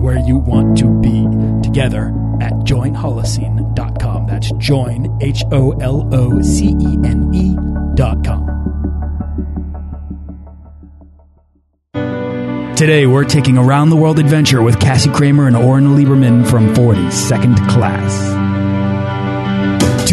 where you want to be together at joinholocene.com. That's join, H O L O C E N E.com. Today, we're taking a round the world adventure with Cassie Kramer and Oren Lieberman from 40 Second Class.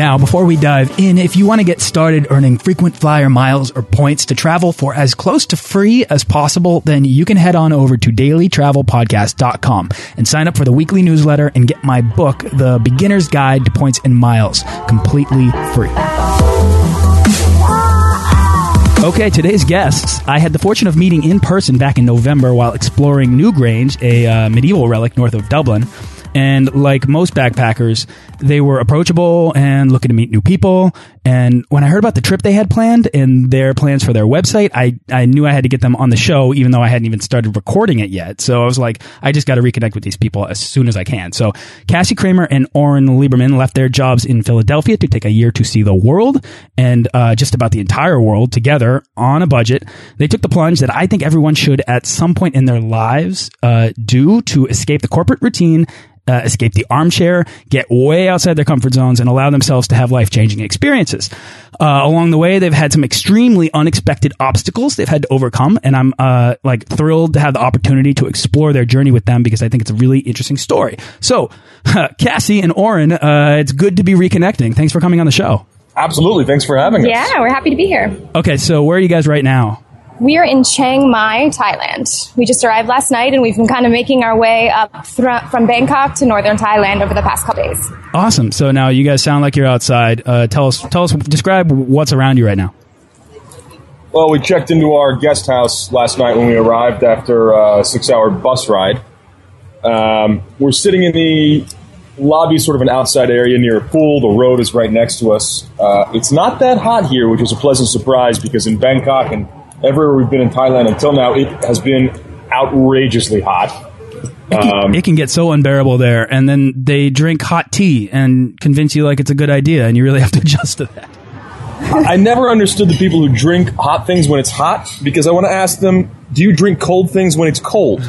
Now, before we dive in, if you want to get started earning frequent flyer miles or points to travel for as close to free as possible, then you can head on over to dailytravelpodcast.com and sign up for the weekly newsletter and get my book, The Beginner's Guide to Points and Miles, completely free. Okay, today's guests. I had the fortune of meeting in person back in November while exploring Newgrange, a uh, medieval relic north of Dublin. And like most backpackers, they were approachable and looking to meet new people. And when I heard about the trip they had planned and their plans for their website, I, I knew I had to get them on the show, even though I hadn't even started recording it yet. So I was like, I just got to reconnect with these people as soon as I can. So Cassie Kramer and Oren Lieberman left their jobs in Philadelphia to take a year to see the world and uh, just about the entire world together on a budget. They took the plunge that I think everyone should at some point in their lives uh, do to escape the corporate routine uh, escape the armchair, get way outside their comfort zones, and allow themselves to have life changing experiences. Uh, along the way, they've had some extremely unexpected obstacles they've had to overcome, and I'm uh, like thrilled to have the opportunity to explore their journey with them because I think it's a really interesting story. So, Cassie and Oren, uh, it's good to be reconnecting. Thanks for coming on the show. Absolutely. Thanks for having us. Yeah, we're happy to be here. Okay, so where are you guys right now? We are in Chiang Mai, Thailand. We just arrived last night and we've been kind of making our way up from Bangkok to northern Thailand over the past couple days. Awesome. So now you guys sound like you're outside. Uh, tell us, tell us, describe what's around you right now. Well, we checked into our guest house last night when we arrived after a six hour bus ride. Um, we're sitting in the lobby, sort of an outside area near a pool. The road is right next to us. Uh, it's not that hot here, which is a pleasant surprise because in Bangkok and everywhere we've been in Thailand until now, it has been outrageously hot. It can, um, it can, get so unbearable there, and then they drink hot tea and convince you like it's a good idea, and you really have to adjust to that. I never understood the people who drink hot things when it's hot because I want to ask them, do you drink cold things when it's cold?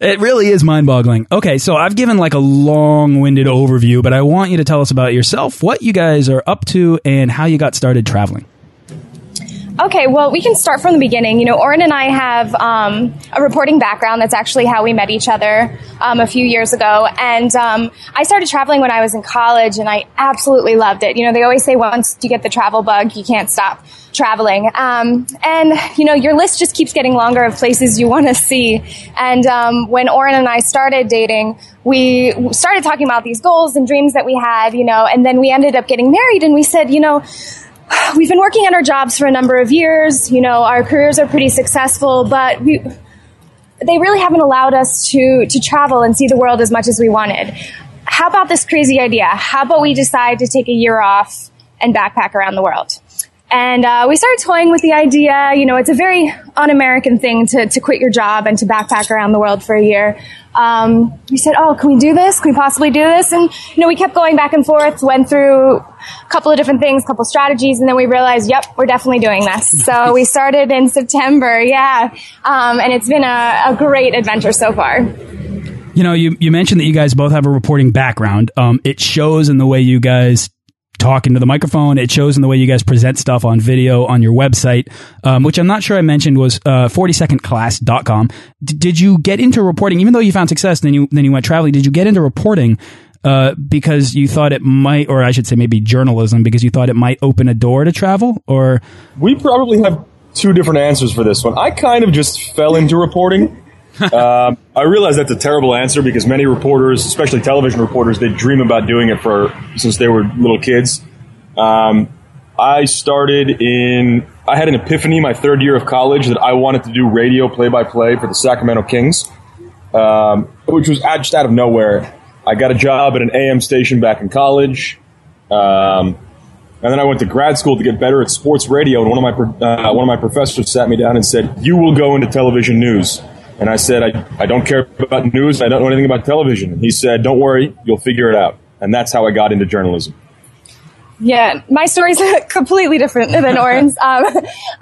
it really is mind boggling. Okay, so I've given like a long winded overview, but I want you to tell us about yourself, what you guys are up to, and how you got started traveling. Okay, well, we can start from the beginning. You know, Oren and I have um, a reporting background. That's actually how we met each other um, a few years ago. And um, I started traveling when I was in college, and I absolutely loved it. You know, they always say once you get the travel bug, you can't stop traveling. Um, and, you know, your list just keeps getting longer of places you want to see. And um, when Oren and I started dating, we started talking about these goals and dreams that we had, you know, and then we ended up getting married, and we said, you know, we've been working at our jobs for a number of years. You know, our careers are pretty successful, but we, they really haven't allowed us to, to travel and see the world as much as we wanted. How about this crazy idea? How about we decide to take a year off and backpack around the world? And uh, we started toying with the idea. You know, it's a very un-American thing to, to quit your job and to backpack around the world for a year. Um, we said, "Oh, can we do this? Can we possibly do this?" And you know, we kept going back and forth. Went through a couple of different things, a couple strategies, and then we realized, "Yep, we're definitely doing this." So we started in September. Yeah, um, and it's been a, a great adventure so far. You know, you, you mentioned that you guys both have a reporting background. Um, it shows in the way you guys talk into the microphone. It shows in the way you guys present stuff on video on your website, um, which I'm not sure I mentioned was uh, 40secondclass.com. D did you get into reporting, even though you found success, then you then you went traveling? Did you get into reporting uh, because you thought it might, or I should say, maybe journalism, because you thought it might open a door to travel, or we probably have two different answers for this one. I kind of just fell into reporting. um, I realize that's a terrible answer because many reporters, especially television reporters, they dream about doing it for since they were little kids. Um, I started in. I had an epiphany my third year of college that I wanted to do radio play by play for the Sacramento Kings, um, which was just out of nowhere. I got a job at an AM station back in college. Um, and then I went to grad school to get better at sports radio. And one of my uh, one of my professors sat me down and said, "You will go into television news." And I said, I, I don't care about news. I don't know anything about television. And he said, Don't worry, you'll figure it out. And that's how I got into journalism. Yeah, my story's completely different than Oren's. Um,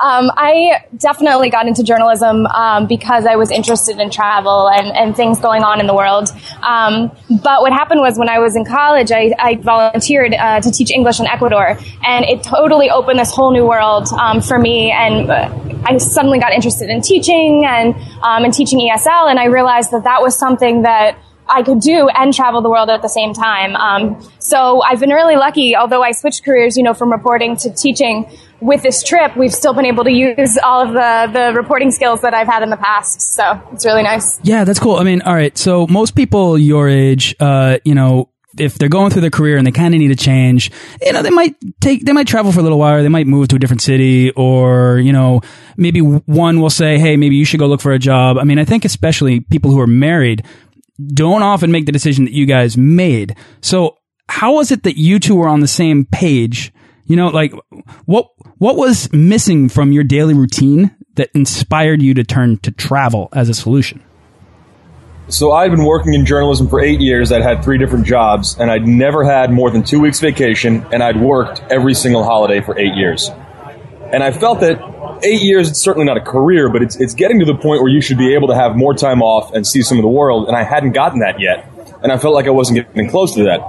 um, I definitely got into journalism um, because I was interested in travel and, and things going on in the world. Um, but what happened was when I was in college, I, I volunteered uh, to teach English in Ecuador, and it totally opened this whole new world um, for me. And uh, I suddenly got interested in teaching and um, and teaching ESL, and I realized that that was something that I could do and travel the world at the same time. Um, so I've been really lucky, although I switched careers, you know, from reporting to teaching. With this trip, we've still been able to use all of the, the reporting skills that I've had in the past. So it's really nice. Yeah, that's cool. I mean, all right. So most people your age, uh, you know, if they're going through their career and they kind of need a change, you know, they might take, they might travel for a little while. They might move to a different city or, you know, maybe one will say, Hey, maybe you should go look for a job. I mean, I think especially people who are married don't often make the decision that you guys made. So how was it that you two were on the same page? You know, like what what was missing from your daily routine that inspired you to turn to travel as a solution? So I'd been working in journalism for eight years. I'd had three different jobs, and I'd never had more than two weeks vacation, and I'd worked every single holiday for eight years. And I felt that eight years, it's certainly not a career, but it's, it's getting to the point where you should be able to have more time off and see some of the world. And I hadn't gotten that yet. And I felt like I wasn't getting close to that.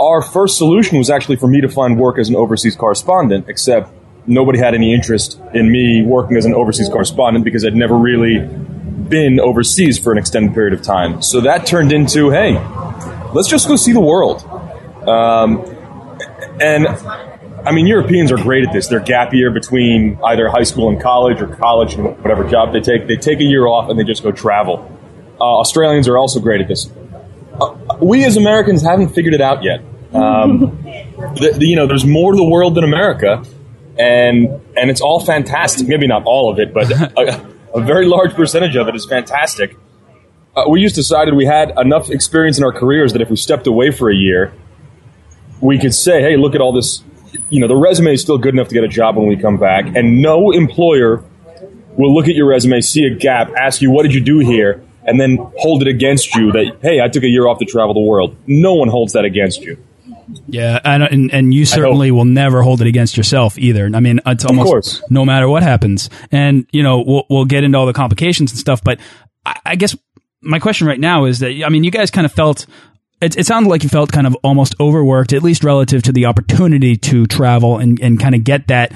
Our first solution was actually for me to find work as an overseas correspondent, except nobody had any interest in me working as an overseas correspondent because I'd never really been overseas for an extended period of time. So that turned into, hey, let's just go see the world. Um, and I mean, Europeans are great at this. They're gap year between either high school and college or college and whatever job they take. They take a year off and they just go travel. Uh, Australians are also great at this. Uh, we as Americans haven't figured it out yet. Um, the, the, you know, there's more to the world than America, and and it's all fantastic. Maybe not all of it, but a, a very large percentage of it is fantastic. Uh, we just decided we had enough experience in our careers that if we stepped away for a year, we could say, "Hey, look at all this you know, the resume is still good enough to get a job when we come back, and no employer will look at your resume, see a gap, ask you, what did you do here, and then hold it against you that, hey, I took a year off to travel the world. No one holds that against you. Yeah, and and you certainly will never hold it against yourself either. I mean, it's almost no matter what happens. And you know, we'll we'll get into all the complications and stuff, but I, I guess my question right now is that I mean, you guys kind of felt it, it sounded like you felt kind of almost overworked, at least relative to the opportunity to travel and, and kind of get that,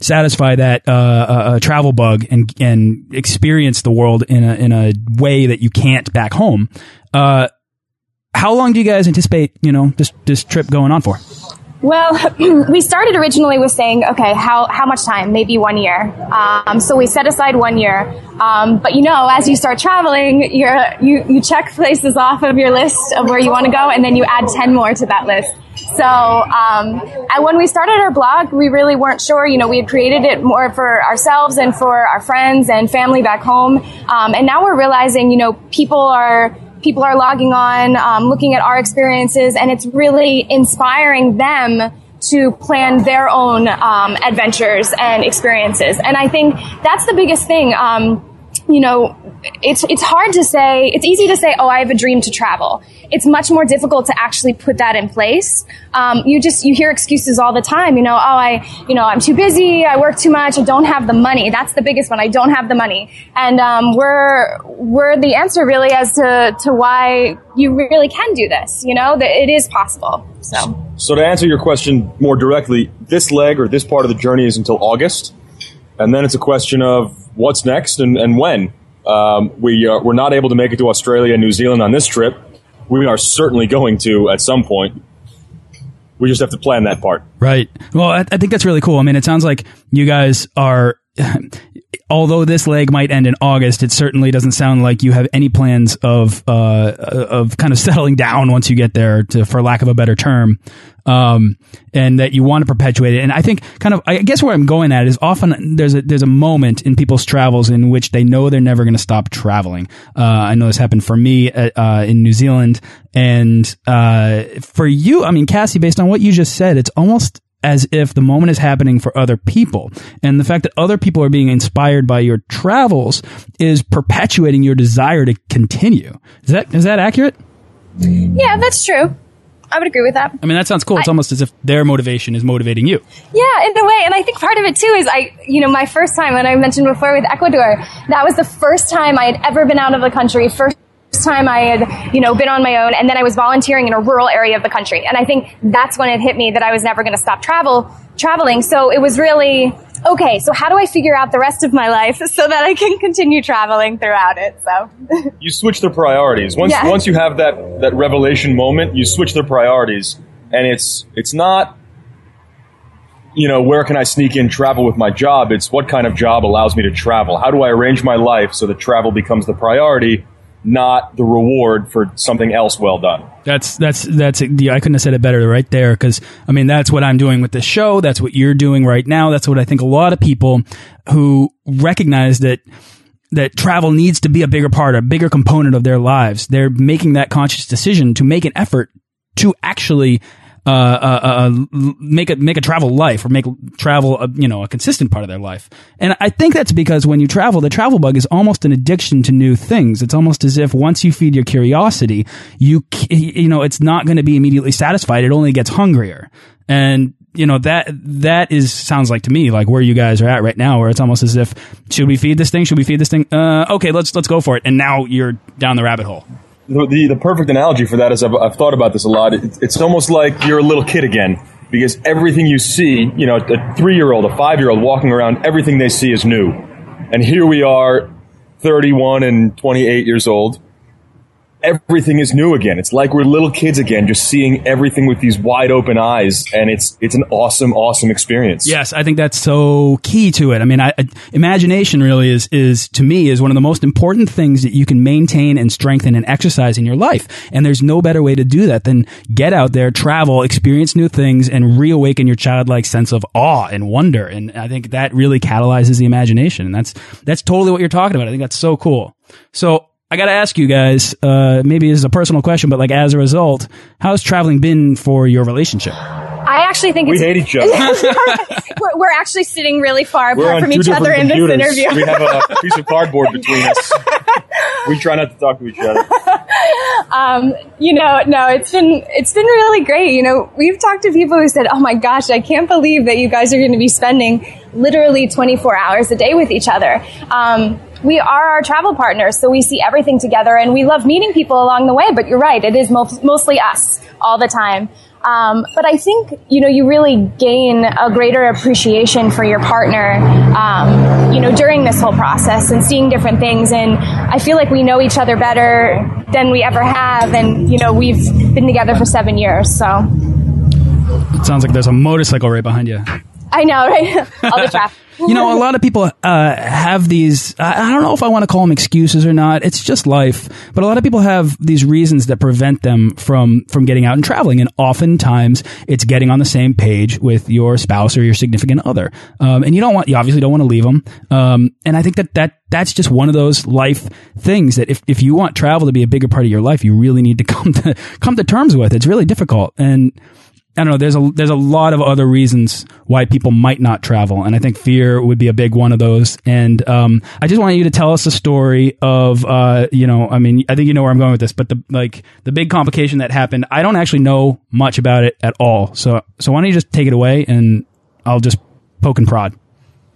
satisfy that uh, uh, uh, travel bug and and experience the world in a in a way that you can't back home. Uh, how long do you guys anticipate you know this this trip going on for? Well, we started originally with saying, okay, how, how much time? Maybe one year. Um, so we set aside one year. Um, but you know, as you start traveling, you're, you, you check places off of your list of where you want to go, and then you add 10 more to that list. So, um, when we started our blog, we really weren't sure. You know, we had created it more for ourselves and for our friends and family back home. Um, and now we're realizing, you know, people are people are logging on, um, looking at our experiences, and it's really inspiring them to plan their own um, adventures and experiences. And I think that's the biggest thing. Um, you know, it's it's hard to say. It's easy to say, "Oh, I have a dream to travel." It's much more difficult to actually put that in place. Um, you just you hear excuses all the time. You know, "Oh, I you know I'm too busy. I work too much. I don't have the money." That's the biggest one. I don't have the money, and um, we're we're the answer really as to to why you really can do this. You know, that it is possible. So. So to answer your question more directly, this leg or this part of the journey is until August, and then it's a question of what's next and, and when. Um, we uh, we're not able to make it to Australia and New Zealand on this trip, we are certainly going to at some point. We just have to plan that part. Right. Well, I, I think that's really cool. I mean, it sounds like you guys are although this leg might end in August, it certainly doesn't sound like you have any plans of uh, of kind of settling down once you get there, to, for lack of a better term, um, and that you want to perpetuate it. And I think, kind of, I guess where I'm going at is often there's a there's a moment in people's travels in which they know they're never going to stop traveling. Uh, I know this happened for me at, uh, in New Zealand, and uh, for you, I mean, Cassie, based on what you just said, it's almost as if the moment is happening for other people. And the fact that other people are being inspired by your travels is perpetuating your desire to continue. Is that is that accurate? Yeah, that's true. I would agree with that. I mean, that sounds cool. It's I, almost as if their motivation is motivating you. Yeah, in a way. And I think part of it too is I, you know, my first time, and I mentioned before with Ecuador, that was the first time I had ever been out of the country, first time I had, you know, been on my own, and then I was volunteering in a rural area of the country. And I think that's when it hit me that I was never going to stop travel, traveling. So it was really, okay, so how do I figure out the rest of my life so that I can continue traveling throughout it? So you switch the priorities. Once yeah. once you have that that revelation moment, you switch the priorities, and it's it's not you know, where can I sneak in travel with my job? It's what kind of job allows me to travel? How do I arrange my life so that travel becomes the priority not the reward for something else well done. That's that's that's yeah, I couldn't have said it better right there because I mean that's what I'm doing with this show. That's what you're doing right now. That's what I think a lot of people who recognize that that travel needs to be a bigger part, a bigger component of their lives. They're making that conscious decision to make an effort to actually uh, uh, uh, make a make a travel life or make travel a, you know a consistent part of their life. And I think that's because when you travel, the travel bug is almost an addiction to new things. It's almost as if once you feed your curiosity, you you know it's not going to be immediately satisfied. It only gets hungrier. And you know that that is sounds like to me like where you guys are at right now, where it's almost as if should we feed this thing? Should we feed this thing? Uh, okay, let's let's go for it. And now you're down the rabbit hole the, the perfect analogy for that is I've, I've thought about this a lot. It, it's almost like you're a little kid again because everything you see, you know, a three year old, a five year old walking around, everything they see is new. And here we are, 31 and 28 years old, everything is new again. It's like we're little kids again, just seeing everything with these wide open eyes, and it's it's an awesome, awesome experience. Yes, I think that's so key to it. I mean, I, I, imagination really is is to me is one of the most important things that you can maintain and strengthen and exercise in your life. And there's no better way to do that than get out there, travel, experience new things, and reawaken your childlike sense of awe and wonder. And I think that really catalyzes the imagination, and that's that's totally what you're talking about. I think that's so cool. So I got to ask you guys, uh, maybe this is a personal question, but like as a result, how's traveling been for your relationship? I actually think we hate each other. we're, we're, actually sitting really far apart from each other in this interview. we have a piece of cardboard between us. we try not to talk to each other. Um, you know, no, it's been it's been really great. You know, we've talked to people who said, "Oh my gosh, I can't believe that you guys are going to be spending literally 24 hours a day with each other." Um, we are our travel partners, so we see everything together and we love meeting people along the way, but you're right, it is mo- mostly us all the time. Um, but I think, you know, you really gain a greater appreciation for your partner, um, you know, during this whole process and seeing different things. And I feel like we know each other better than we ever have. And, you know, we've been together for seven years, so. It sounds like there's a motorcycle right behind you. I know, right? All the traffic. You know, a lot of people uh, have these. I don't know if I want to call them excuses or not. It's just life. But a lot of people have these reasons that prevent them from from getting out and traveling. And oftentimes, it's getting on the same page with your spouse or your significant other. Um, and you don't want, you obviously don't want to leave them. Um, and I think that that that's just one of those life things that if if you want travel to be a bigger part of your life, you really need to come to come to terms with. It's really difficult and I don't know. There's a there's a lot of other reasons why people might not travel, and I think fear would be a big one of those. And um, I just want you to tell us a story of, uh, you know, I mean, I think you know where I'm going with this, but the like the big complication that happened. I don't actually know much about it at all. So so why don't you just take it away, and I'll just poke and prod.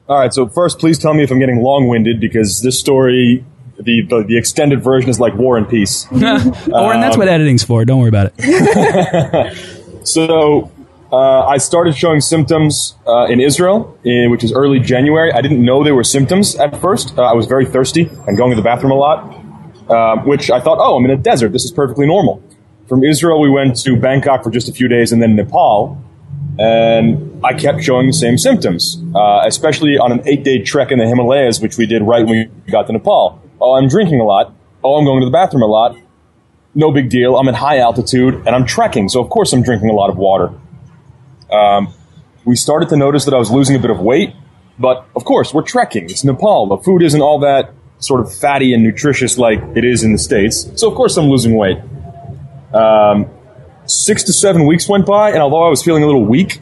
All right. So first, please tell me if I'm getting long winded because this story the, the, the, extended version is like War and Peace. Or and that's what editing's for. Don't worry about it. So uh, I started showing symptoms uh, in Israel, in, which is early January. I didn't know there were symptoms at first. Uh, I was very thirsty and going to the bathroom a lot, uh, which I thought, oh, I'm in a desert. This is perfectly normal. from Israel, we went to Bangkok for just a few days and then Nepal. And I kept showing the same symptoms, uh, especially on an eight day trek in the Himalayas, which we did right when we got to Nepal. Oh, I'm drinking a lot. Oh, I'm going to the bathroom a lot. No big deal. I'm in high altitude and I'm trekking, so of course I'm drinking a lot of water. Um, we started to notice that I was losing a bit of weight, but of course we're trekking. It's Nepal. The food isn't all that sort of fatty and nutritious like it is in the States. So of course I'm losing weight. Um, six to seven weeks went by, and although I was feeling a little weak,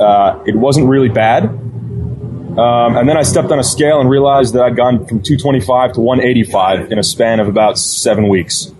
uh, it wasn't really bad. Um, and then I stepped on a scale and realized that I'd gone from 225 to 185 in a span of about seven weeks.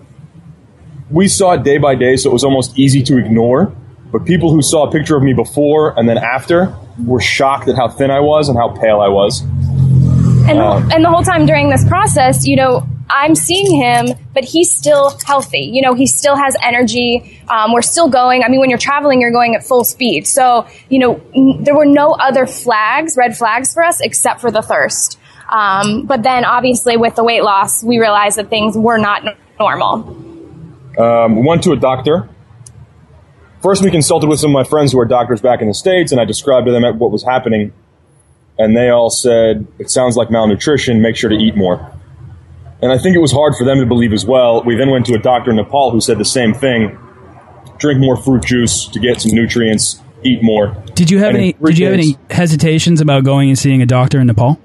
We saw it day by day, so it was almost easy to ignore. But people who saw a picture of me before and then after were shocked at how thin I was and how pale I was. And, uh, and the whole time during this process, you know, I'm seeing him, but he's still healthy. You know, he still has energy. Um, we're still going. I mean, when you're traveling, you're going at full speed. So, you know, n- there were no other flags, red flags for us, except for the thirst. Um, but then, obviously, with the weight loss, we realized that things were not n- normal. Um, we went to a doctor. First, we consulted with some of my friends who are doctors back in the States, and I described to them what was happening. And they all said, It sounds like malnutrition, make sure to eat more. And I think it was hard for them to believe as well. We then went to a doctor in Nepal who said the same thing drink more fruit juice to get some nutrients, eat more. Did you have And any? Did you have any hesitations about going and seeing a doctor in Nepal?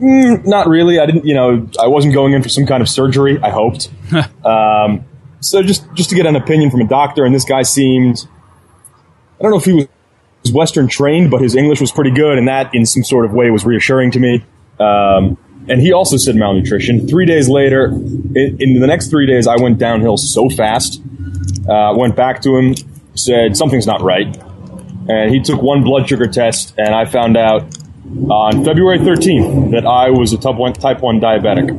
Mm, not really. I didn't, you know, I wasn't going in for some kind of surgery. I hoped. um, so just just to get an opinion from a doctor, and this guy seemed, I don't know if he was Western trained, but his English was pretty good, and that in some sort of way was reassuring to me. Um, and he also said malnutrition. Three days later, in, in the next three days, I went downhill so fast. Uh, went back to him, said something's not right, and he took one blood sugar test, and I found out on February 13th that I was a type 1, type 1 diabetic.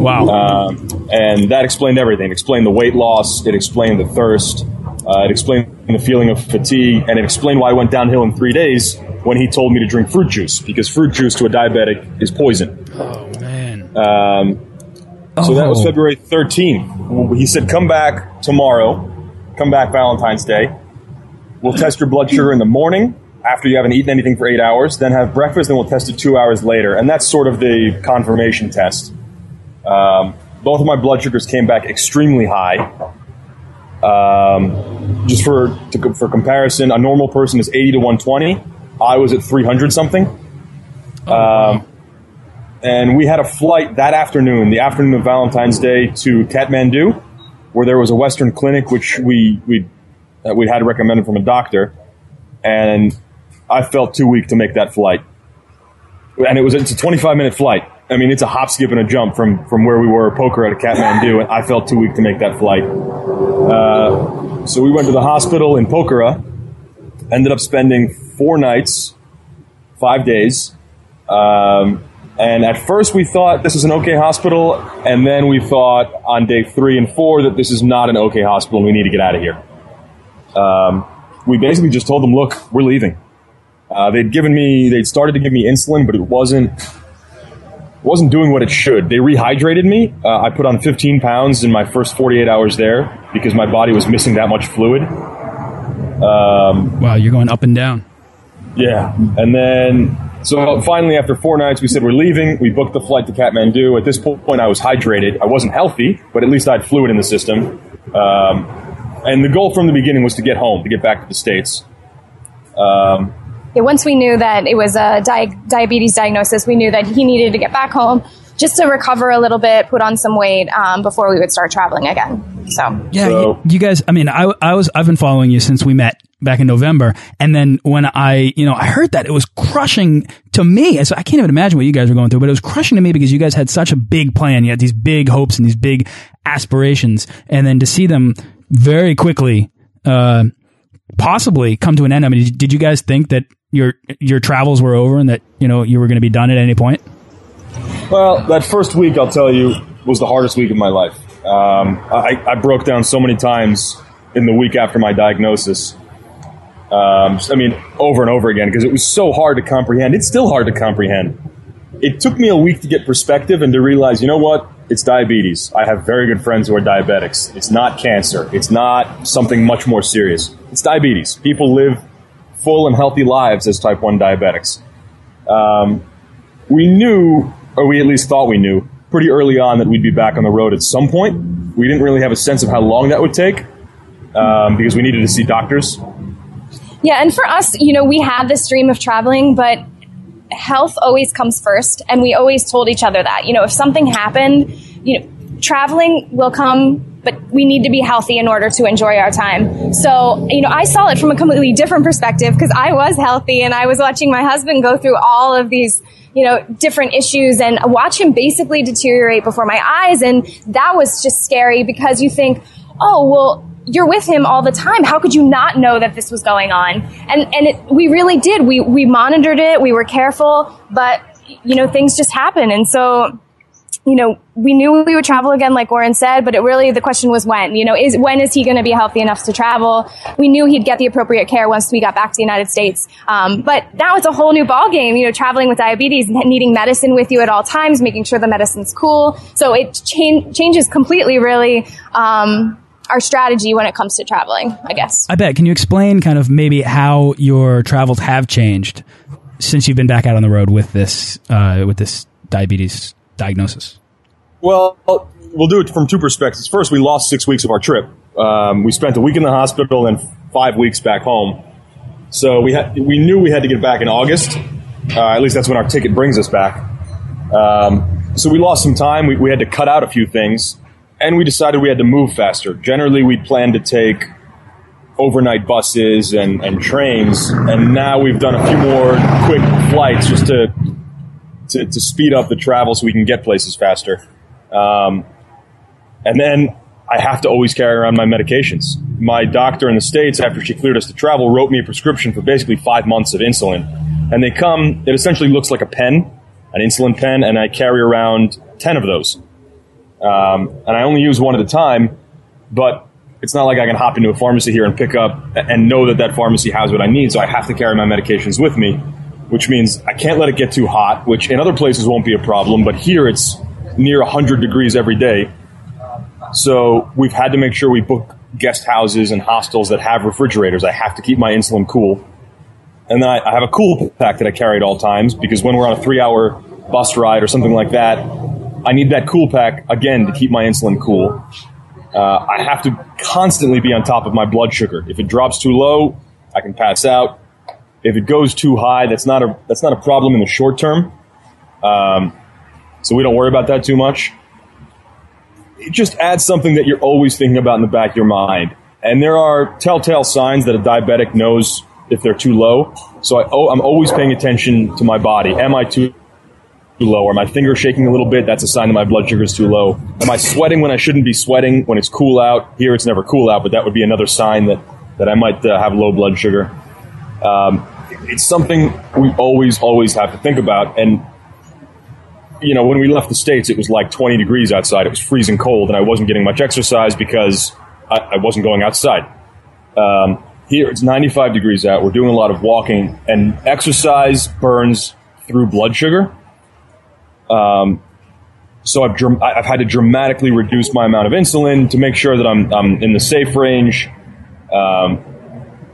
Wow. Um, and that explained everything. It explained the weight loss, it explained the thirst, uh, it explained the feeling of fatigue, and it explained why I went downhill in three days when he told me to drink fruit juice, because fruit juice to a diabetic is poison. oh man. Um, so that was Oh. February 13th. He said, come back tomorrow, come back Valentine's Day. We'll test your blood sugar in the morning after you haven't eaten anything for eight hours, then have breakfast, and we'll test it two hours later. And that's sort of the confirmation test. Um, both of my blood sugars came back extremely high. Um, just for to, for comparison, a normal person is 80 to 120. I was at 300 something. Um, and we had a flight that afternoon, the afternoon of Valentine's Day, to Kathmandu, where there was a Western clinic which we we we had recommended from a doctor, and I felt too weak to make that flight. And it was it's a 25 minute flight. I mean, it's a hop, skip, and a jump from from where we were Pokhara to Kathmandu, and I felt too weak to make that flight. Uh, so we went to the hospital in Pokhara, ended up spending four nights, five days. Um, and at first we thought this is an okay hospital, and then we thought on day three and four that this is not an okay hospital and we need to get out of here. Um, we basically just told them, look, we're leaving. Uh, they'd given me, they'd started to give me insulin, but it wasn't, wasn't doing what it should. They rehydrated me. Uh, I put on 15 pounds in my first 48 hours there because my body was missing that much fluid. Um, Wow, you're going up and down. yeah. And then, so finally, after four nights, we said we're leaving. We booked the flight to Kathmandu. At this point, I was hydrated. I wasn't healthy, but at least I had fluid in the system. Um, and the goal from the beginning was to get home, to get back to the States. Um, Yeah, once we knew that it was a di- diabetes diagnosis, we knew that he needed to get back home just to recover a little bit, put on some weight um, before we would start traveling again. So Yeah, So- you, you guys. I mean, I, I was I've been following you since we met back in November, and then when I you know I heard that it was crushing to me. So I can't even imagine what you guys were going through, but it was crushing to me because you guys had such a big plan. You had these big hopes and these big aspirations, and then to see them very quickly, uh, possibly come to an end. I mean, did, did you guys think that your your travels were over and that you know you were going to be done at any point? Well, that first week, I'll tell you, was the hardest week of my life. Um, I, I broke down so many times in the week after my diagnosis. Um, I mean, over and over again, because it was so hard to comprehend. It's still hard to comprehend. It took me a week to get perspective and to realize, you know what? It's diabetes. I have very good friends who are diabetics. It's not cancer. It's not something much more serious. It's diabetes. People live full and healthy lives as type 1 diabetics. Um, we knew, or we at least thought we knew, pretty early on that we'd be back on the road at some point. We didn't really have a sense of how long that would take um, because we needed to see doctors. Yeah, and for us, you know, we had this dream of traveling, but health always comes first, and we always told each other that. You know, if something happened, you know, traveling will come but we need to be healthy in order to enjoy our time. So, you know, I saw it from a completely different perspective because I was healthy and I was watching my husband go through all of these, you know, different issues and watch him basically deteriorate before my eyes. And that was just scary because you think, oh, well, you're with him all the time. How could you not know that this was going on? And and it, we really did. We we monitored it. We were careful, but you know things just happen. And so, you know, we knew we would travel again, like Oren said. But it really the question was when. You know, is when is he going to be healthy enough to travel? We knew he'd get the appropriate care once we got back to the United States. Um, but now it's a whole new ball game. You know, traveling with diabetes, and needing medicine with you at all times, making sure the medicine's cool. So it cha- changes completely, really. Um, our strategy when it comes to traveling, I guess. I bet. Can you explain kind of maybe how your travels have changed since you've been back out on the road with this uh, with this diabetes diagnosis? Well, we'll do it from two perspectives. First, we lost six weeks of our trip. Um, we spent a week in the hospital and five weeks back home. So we had we knew we had to get back in August. Uh, at least that's when our ticket brings us back. Um, so we lost some time. We, we had to cut out a few things and we decided we had to move faster. Generally, we planned to take overnight buses and, and trains, and now we've done a few more quick flights just to, to, to speed up the travel so we can get places faster. Um, and then I have to always carry around my medications. My doctor in the States, after she cleared us to travel, wrote me a prescription for basically five months of insulin. And they come, it essentially looks like a pen, an insulin pen, and I carry around 10 of those. Um, and I only use one at a time, but it's not like I can hop into a pharmacy here and pick up and know that that pharmacy has what I need. So I have to carry my medications with me, which means I can't let it get too hot, which in other places won't be a problem, but here it's near 100 degrees every day. So we've had to make sure we book guest houses and hostels that have refrigerators. I have to keep my insulin cool. And then I, I have a cool pack that I carry at all times because when we're on a three hour bus ride or something like that, I need that cool pack again to keep my insulin cool. Uh, I have to constantly be on top of my blood sugar. If it drops too low, I can pass out. If it goes too high, that's not a that's not a problem in the short term. Um, so we don't worry about that too much. It just adds something that you're always thinking about in the back of your mind. And there are telltale signs that a diabetic knows if they're too low. So I, oh, I'm always paying attention to my body. Am I too low? Are my fingers shaking a little bit? That's a sign that my blood sugar is too low. Am I sweating when I shouldn't be sweating when it's cool out? Here it's never cool out, but that would be another sign that, that I might uh, have low blood sugar. Um, it's something we always, always have to think about. And, you know, when we left the States, it was like 20 degrees outside. It was freezing cold, and I wasn't getting much exercise because I, I wasn't going outside. Um, here it's 95 degrees out. We're doing a lot of walking, and exercise burns through blood sugar. Um, so I've, I've had to dramatically reduce my amount of insulin to make sure that I'm, I'm in the safe range. Um,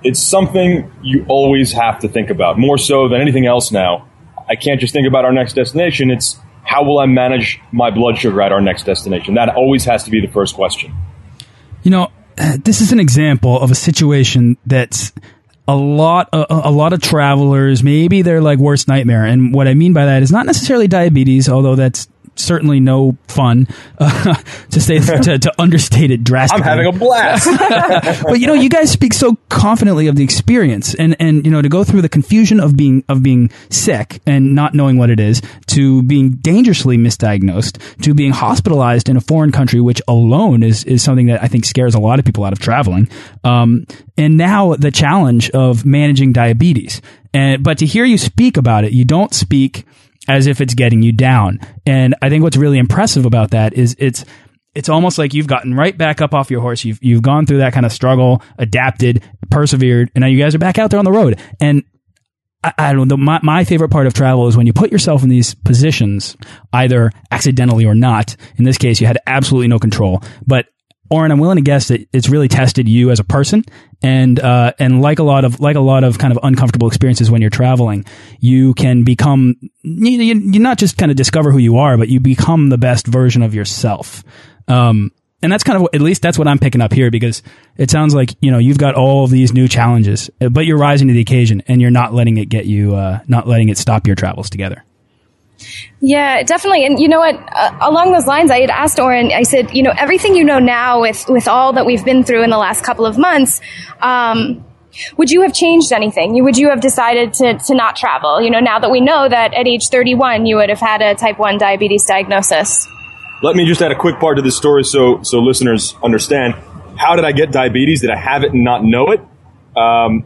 it's something you always have to think about, more so than anything else now. I can't just think about our next destination. It's how will I manage my blood sugar at our next destination? That always has to be the first question. You know, this is an example of a situation that's a lot a, a, lot of travelers maybe they're like worst nightmare and what i mean by that is not necessarily diabetes although that's certainly no fun uh, to say to, to, understate it drastically. I'm having a blast. but you know, you guys speak so confidently of the experience, and and you know to go through the confusion of being of being sick and not knowing what it is, to being dangerously misdiagnosed, to being hospitalized in a foreign country, which alone is is something that I think scares a lot of people out of traveling. Um, and now the challenge of managing diabetes. And but to hear you speak about it, you don't speak as if it's getting you down. And I think what's really impressive about that is it's it's almost like you've gotten right back up off your horse. You've you've gone through that kind of struggle, adapted, persevered, and now you guys are back out there on the road. And I, I don't know. My, my favorite part of travel is when you put yourself in these positions, either accidentally or not. In this case, you had absolutely no control. But Oren, I'm willing to guess that it's really tested you as a person, and uh, and like a lot of like a lot of kind of uncomfortable experiences when you're traveling, you can become you, you, you not just kind of discover who you are, but you become the best version of yourself. Um, and that's kind of at least that's what I'm picking up here because it sounds like you know you've got all of these new challenges, but you're rising to the occasion and you're not letting it get you, uh, not letting it stop your travels together. Yeah, definitely. And you know what? Uh, along those lines, I had asked Oren. I said, you know, everything you know now with with all that we've been through in the last couple of months. Um, would you have changed anything? Would you have decided to, to not travel? You know, now that we know that at age 31 you would have had a type 1 diabetes diagnosis. Let me just add a quick part to this story so so listeners understand. How did I get diabetes? Did I have it and not know it? Um,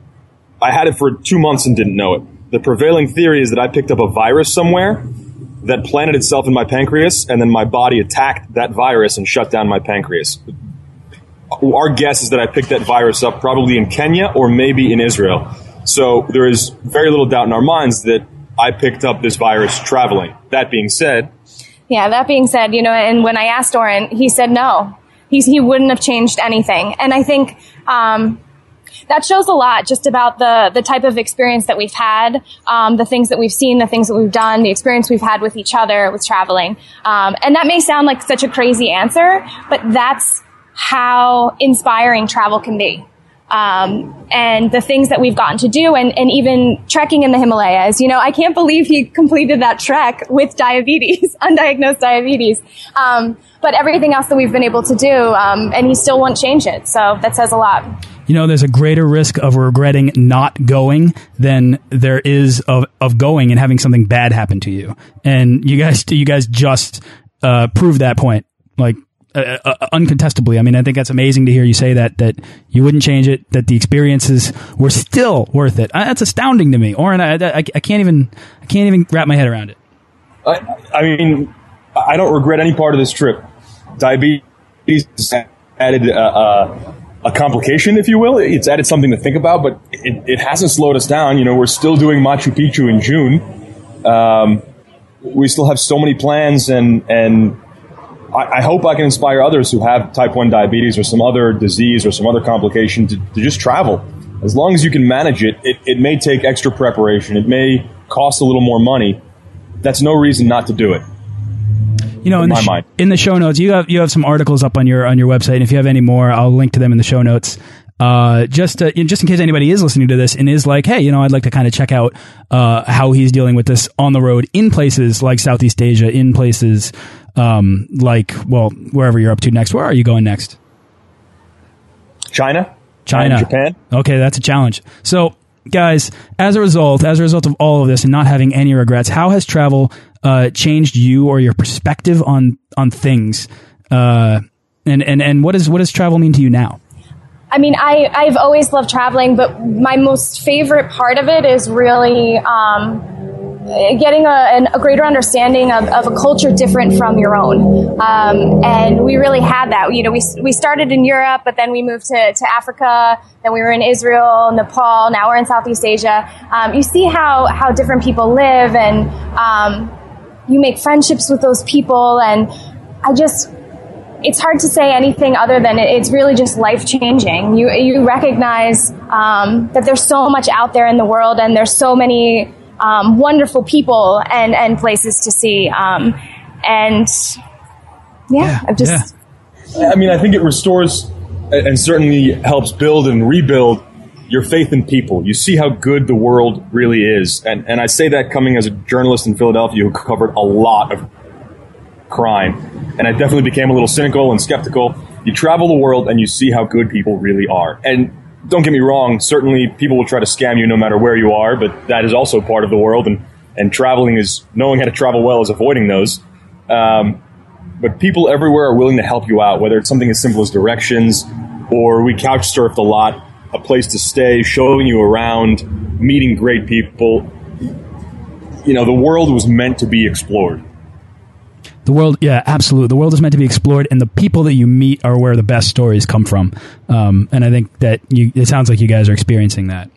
I had it for two months and didn't know it. The prevailing theory is that I picked up a virus somewhere that planted itself in my pancreas, and then my body attacked that virus and shut down my pancreas. Our guess is that I picked that virus up probably in Kenya or maybe in Israel. So there is very little doubt in our minds that I picked up this virus traveling. That being said, yeah, that being said, you know, and when I asked Oren, he said no. He's, he wouldn't have changed anything. And I think, um, that shows a lot just about the the type of experience that we've had, um, the things that we've seen, the things that we've done, the experience we've had with each other with traveling. Um, and that may sound like such a crazy answer, but that's how inspiring travel can be um, and the things that we've gotten to do and, and even trekking in the Himalayas. You know, I can't believe he completed that trek with diabetes, undiagnosed diabetes. Um, but everything else that we've been able to do, um, and he still won't change it. So that says a lot. You know, there's a greater risk of regretting not going than there is of, of going and having something bad happen to you. And you guys, you guys just uh, proved that point. Like uh, uh, uncontestably. I mean, I think that's amazing to hear you say that that you wouldn't change it, that the experiences were still worth it. Uh, that's astounding to me, Oren. I, I, I, can't even I can't even wrap my head around it. I, I mean, I don't regret any part of this trip. Diabetes added uh, uh, a complication, if you will. It's added something to think about, but it, it hasn't slowed us down. You know, we're still doing Machu Picchu in June. Um, we still have so many plans and and I, I, hope I can inspire others who have type 1 diabetes or some other disease or some other complication to, to just travel. As long as you can manage it, it, it may take extra preparation. It may cost a little more money. That's no reason not to do it. You know, in, in the, in the show notes, you have you have some articles up on your on your website. And if you have any more, I'll link to them in the show notes. Uh, just to, just in case anybody is listening to this and is like, hey, you know, I'd like to kind of check out uh, how he's dealing with this on the road in places like Southeast Asia, in places um, like, well, wherever you're up to next. Where are you going next? China. China. Japan. Okay, that's a challenge. So, guys, as a result, as a result of all of this and not having any regrets, how has travel uh, changed you or your perspective on on things? Uh, and and and what does what does travel mean to you now? I mean, I I've always loved traveling, but my most favorite part of it is really. Um, getting a, a, greater understanding of, of, a culture different from your own. Um, and we really had that. You know, we, we started in Europe, but then we moved to, to Africa, then we were in Israel, Nepal, now we're in Southeast Asia. Um, you see how, how different people live and um, you make friendships with those people. And I just, it's hard to say anything other than it's really just life changing. You you recognize um, that there's so much out there in the world, and there's so many um, wonderful people and, and places to see. Um, and yeah, yeah, I've just. Yeah. I mean, I think it restores and certainly helps build and rebuild your faith in people. You see how good the world really is. And, and I say that coming as a journalist in Philadelphia who covered a lot of crime. And I definitely became a little cynical and skeptical. You travel the world and you see how good people really are. And don't get me wrong, certainly people will try to scam you no matter where you are, but that is also part of the world, and, and traveling is knowing how to travel well is avoiding those. Um, but people everywhere are willing to help you out, whether it's something as simple as directions, or we couch surfed a lot, a place to stay, showing you around, meeting great people. You know, the world was meant to be explored. The world, yeah, absolutely. The world is meant to be explored, and the people that you meet are where the best stories come from. Um, and I think that you, it sounds like you guys are experiencing that.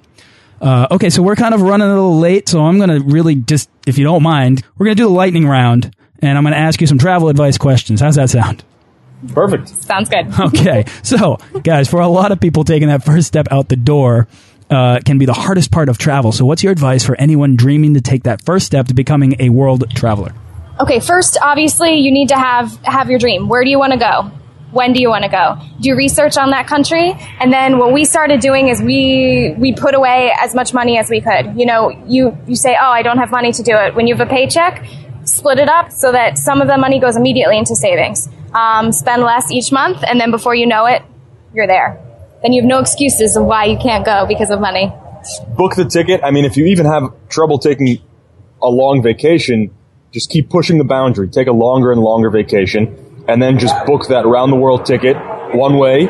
Uh, okay, so we're kind of running a little late, so I'm going to really just, if you don't mind, we're going to do the lightning round, and I'm going to ask you some travel advice questions. How's that sound? Perfect. Sounds good. Okay, so guys, for a lot of people, taking that first step out the door uh, can be the hardest part of travel. So, what's your advice for anyone dreaming to take that first step to becoming a world traveler? Okay, first, obviously, you need to have have your dream. Where do you want to go? When do you want to go? Do research on that country, and then what we started doing is we we put away as much money as we could. You know, you you say, oh, I don't have money to do it. When you have a paycheck, split it up so that some of the money goes immediately into savings. Um, spend less each month, and then before you know it, you're there. Then you have no excuses of why you can't go because of money. Book the ticket. I mean, if you even have trouble taking a long vacation, just keep pushing the boundary. Take a longer and longer vacation, and then just book that round the world ticket one way.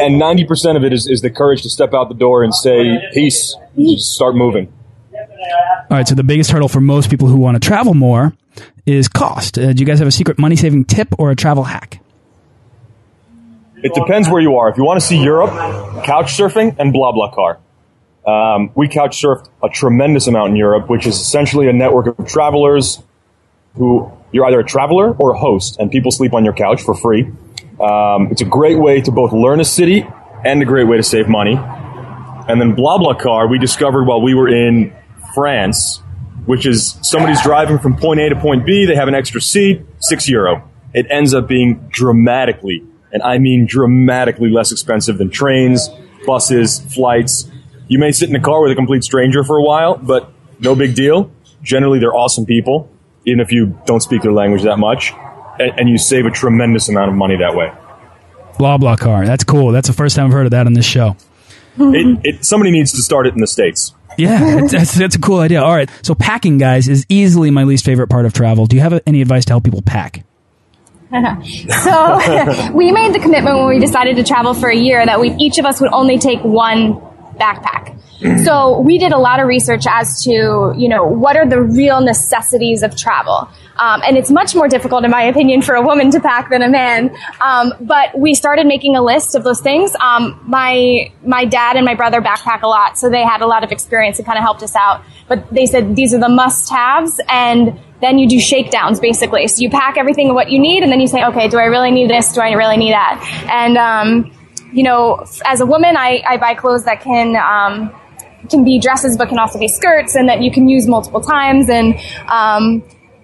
And 90% of it is, is the courage to step out the door and say, peace, just start moving. All right, so the biggest hurdle for most people who want to travel more is cost. Uh, do you guys have a secret money saving tip or a travel hack? It depends where you are. If you want to see Europe, couch surfing and blah BlaBlaCar. Um, we couch surfed a tremendous amount in Europe, which is essentially a network of travelers who you're either a traveler or a host, and people sleep on your couch for free. Um, it's a great way to both learn a city and a great way to save money. And then BlaBlaCar, we discovered while we were in France, which is somebody's driving from point A to point B, they have an extra seat, six euro. It ends up being dramatically, and I mean dramatically less expensive than trains, buses, flights. You may sit in a car with a complete stranger for a while, but no big deal. Generally, they're awesome people, even if you don't speak their language that much, and, and you save a tremendous amount of money that way. BlaBlaCar. That's cool. That's the first time I've heard of that on this show. It, it, somebody needs to start it in the states. Yeah, that's, that's, that's a cool idea. All right, so packing, guys, is easily my least favorite part of travel. Do you have any advice to help people pack? so we made the commitment when we decided to travel for a year that we each of us would only take one backpack. So we did a lot of research as to, you know, what are the real necessities of travel. Um, and it's much more difficult, in my opinion, for a woman to pack than a man. Um, but we started making a list of those things. Um, my my dad and my brother backpack a lot, so they had a lot of experience and kind of helped us out. But they said these are the must-haves, and then you do shakedowns basically. So you pack everything what you need, and then you say, okay, do I really need this? Do I really need that? And um, you know, as a woman, I, I buy clothes that can um, can be dresses, but can also be skirts, and that you can use multiple times. And um,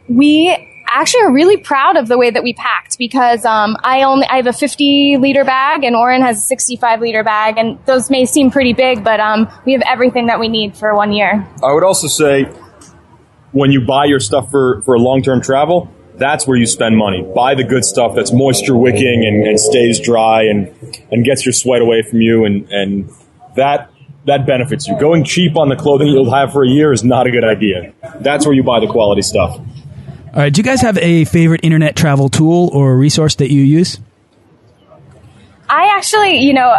we actually are really proud of the way that we packed because um, I only I have a 50 liter bag, and Oren has a 65 liter bag, and those may seem pretty big, but um, we have everything that we need for one year. I would also say when you buy your stuff for, for a long term travel, that's where you spend money. Buy the good stuff that's moisture wicking and, and stays dry and, and gets your sweat away from you and, and that that benefits you. Going cheap on the clothing you'll have for a year is not a good idea. That's where you buy the quality stuff. All right, do you guys have a favorite internet travel tool or resource that you use? I actually, you know,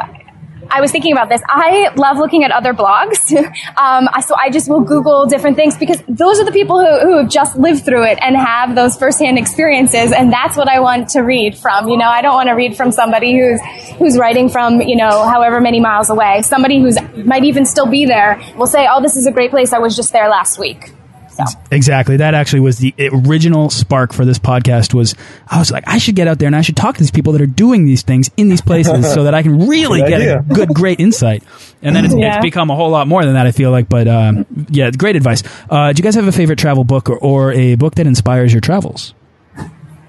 I was thinking about this. I love looking at other blogs. um, so I just will Google different things because those are the people who, who have just lived through it and have those firsthand experiences. And that's what I want to read from. You know, I don't want to read from somebody who's, who's writing from, you know, however many miles away. Somebody who's might even still be there will say, Oh, this is a great place. I was just there last week. So. Exactly. That actually was the original spark for this podcast. Was I was like, I should get out there and I should talk to these people that are doing these things in these places, so that I can really Good get idea. a good, great insight. And then it's, Yeah. it's become a whole lot more than that. I feel like, but um, yeah, great advice. Uh, do you guys have a favorite travel book or, or a book that inspires your travels?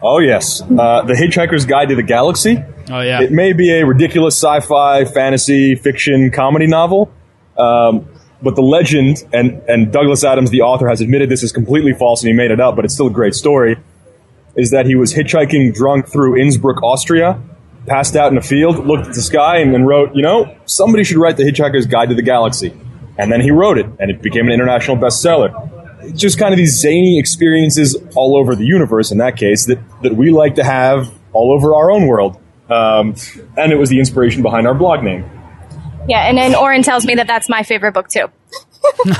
Oh, yes. Uh, the Hitchhiker's Guide to the Galaxy. Oh yeah, It may be a ridiculous sci fi, fantasy, fiction, comedy novel, um, but the legend, and, and Douglas Adams, the author, has admitted this is completely false and he made it up, but it's still a great story, is that he was hitchhiking drunk through Innsbruck, Austria, passed out in a field, looked at the sky, and then wrote, you know, somebody should write The Hitchhiker's Guide to the Galaxy. And then he wrote it, and it became an international bestseller. It's just kind of these zany experiences all over the universe, in that case, that, that we like to have all over our own world. Um, and it was the inspiration behind our blog name. Yeah. And then Oren tells me that that's my favorite book too. you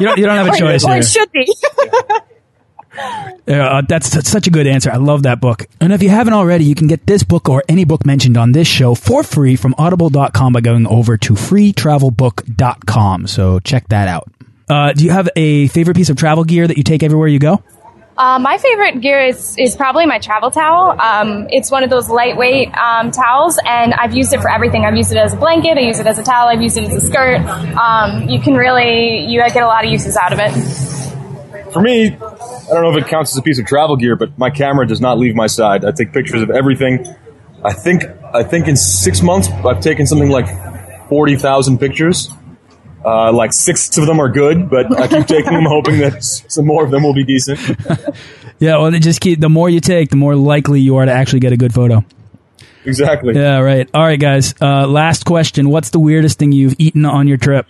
don't, you don't have a choice or here. should be. Yeah, uh, that's, that's such a good answer. I love that book. And if you haven't already, you can get this book or any book mentioned on this show for free from audible.com by going over to freetravelbook.com. So check that out. Uh, do you have a favorite piece of travel gear that you take everywhere you go? Uh, my favorite gear is, is probably my travel towel. Um, it's one of those lightweight um, towels, and I've used it for everything. I've used it as a blanket, I use it as a towel, I've used it as a skirt. Um, you can really you get a lot of uses out of it. For me, I don't know if it counts as a piece of travel gear, but my camera does not leave my side. I take pictures of everything. I think I think in six months I've taken something like forty thousand pictures. Uh, like six of them are good, but I keep taking them, hoping that some more of them will be decent. Yeah, well, they just keep the more you take, the more likely you are to actually get a good photo. Exactly. Yeah, right. All right, guys. Uh, last question. What's the weirdest thing you've eaten on your trip?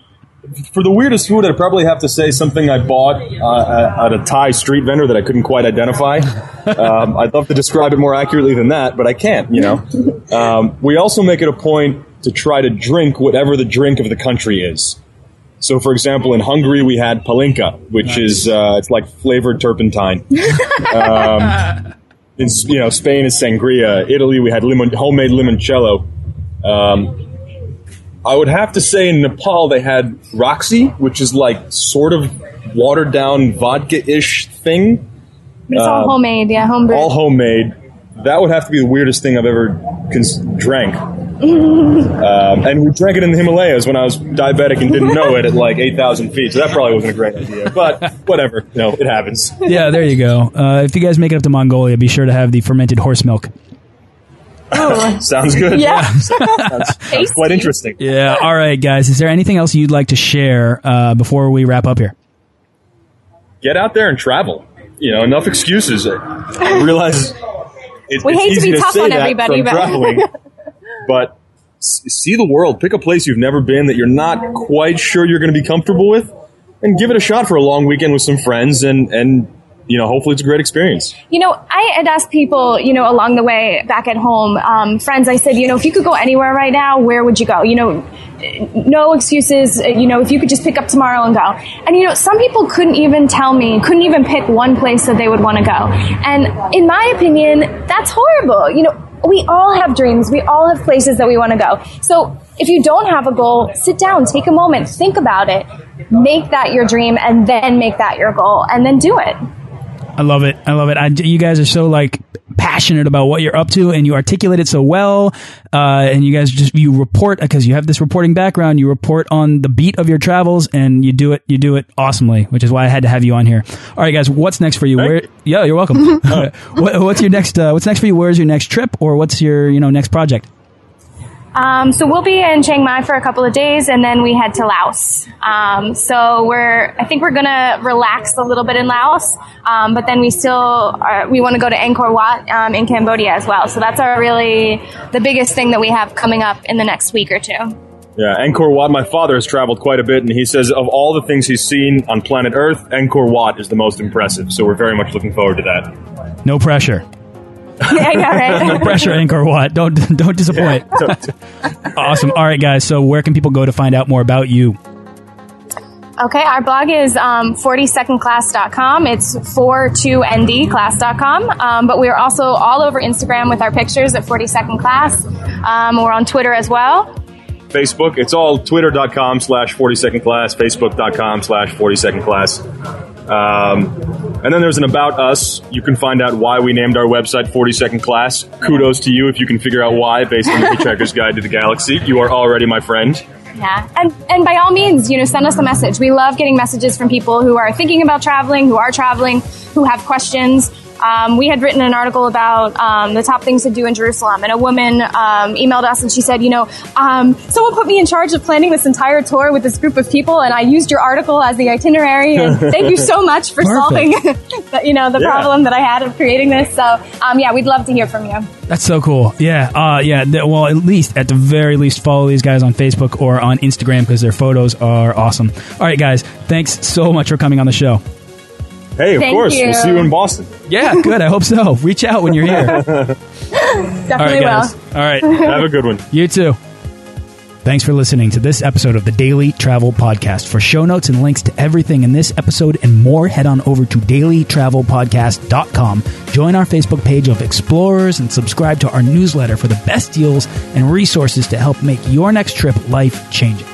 For the weirdest food, I'd probably have to say something I bought uh, at a Thai street vendor that I couldn't quite identify. Um, I'd love to describe it more accurately than that, but I can't. You know. Um, we also make it a point to try to drink whatever the drink of the country is. So, for example, in Hungary we had palinka, which is uh, it's like flavored turpentine. um, in you know Spain is sangria. Italy we had limon, homemade limoncello. Um, I would have to say in Nepal they had raksi, which is like sort of watered down vodka ish thing. But it's all homemade, yeah, homebrew. All homemade. That would have to be the weirdest thing I've ever cons- drank. Um, and we drank it in the Himalayas when I was diabetic and didn't know it at like 8,000 feet. So that probably wasn't a great idea. But whatever. You know, it happens. Yeah, there you go. Uh, if you guys make it up to Mongolia, be sure to have the fermented horse milk. Oh. Sounds good. Yeah. Sounds Tasty. quite interesting. Yeah. All right, guys. Is there anything else you'd like to share uh, before we wrap up here? Get out there and travel. You know, enough excuses. I realize it, We it's hate to easy be tough say on that everybody, but- traveling, but see the world. Pick a place you've never been that you're not quite sure you're going to be comfortable with, and give it a shot for a long weekend with some friends, and and you know, hopefully it's a great experience. You know, I had asked people, you know, along the way back at home, um, friends, I said, you know, if you could go anywhere right now, where would you go? You know, no excuses, uh, you know, if you could just pick up tomorrow and go. And, you know, some people couldn't even tell me, couldn't even pick one place that they would want to go. And in my opinion, that's horrible. You know, we all have dreams. We all have places that we want to go. So if you don't have a goal, sit down, take a moment, think about it, make that your dream, and then make that your goal, and then do it. I love it. I love it. I, you guys are so like passionate about what you're up to, and you articulate it so well. Uh, and you guys just you report because you have this reporting background. You report on the beat of your travels, and you do it. You do it awesomely, which is why I had to have you on here. All right, guys, what's next for you? Thank Where? Yeah, you're welcome. What, what's your next? Uh, what's next for you? Where's your next trip, or what's your you know next project? Um, so we'll be in Chiang Mai for a couple of days, and then we head to Laos. Um, so we're, I think we're gonna relax a little bit in Laos, um, but then we still are, we want to go to Angkor Wat um, in Cambodia as well. So that's our really the biggest thing that we have coming up in the next week or two. Yeah, Angkor Wat. My father has traveled quite a bit, and he says of all the things he's seen on planet Earth, Angkor Wat is the most impressive. So we're very much looking forward to that. No pressure. yeah, yeah, No right. pressure, or What? Don't don't disappoint. awesome. All right, guys. So where can people go to find out more about you? Okay, our blog is um, 42ndclass.com. It's 42ndclass.com. Um, but we're also all over Instagram with our pictures at 42nd Class. Um, we're on Twitter as well. Facebook, it's all twitter.com slash 42nd class, facebook.com slash 42nd class. Um, and then there's an About Us. You can find out why we named our website 42nd Class. Kudos to you if you can figure out why based on the Hitchhiker's Guide to the Galaxy. You are already my friend. Yeah, and and by all means, you know, send us a message. We love getting messages from people who are thinking about traveling, who are traveling, who have questions. Um, we had written an article about um, the top things to do in Jerusalem, and a woman um, emailed us and she said, you know, um, someone put me in charge of planning this entire tour with this group of people, and I used your article as the itinerary. And thank you so much for solving, the, you know, the Yeah. problem that I had of creating this. So, um, yeah, we'd love to hear from you. That's so cool. Yeah. Uh, yeah. th- well, at least, at the very least, follow these guys on Facebook or on Instagram because their photos are awesome. All right, guys. Thanks so much for coming on the show. Hey, of Thank course. you. We'll see you in Boston. Yeah. Good. I hope so. Reach out when you're here. All Definitely right, will. guys. All right. Have a good one. You too. Thanks for listening to this episode of the Daily Travel Podcast. For show notes and links to everything in this episode and more, head on over to dailytravelpodcast.com. Join our Facebook page of explorers and subscribe to our newsletter for the best deals and resources to help make your next trip life changing.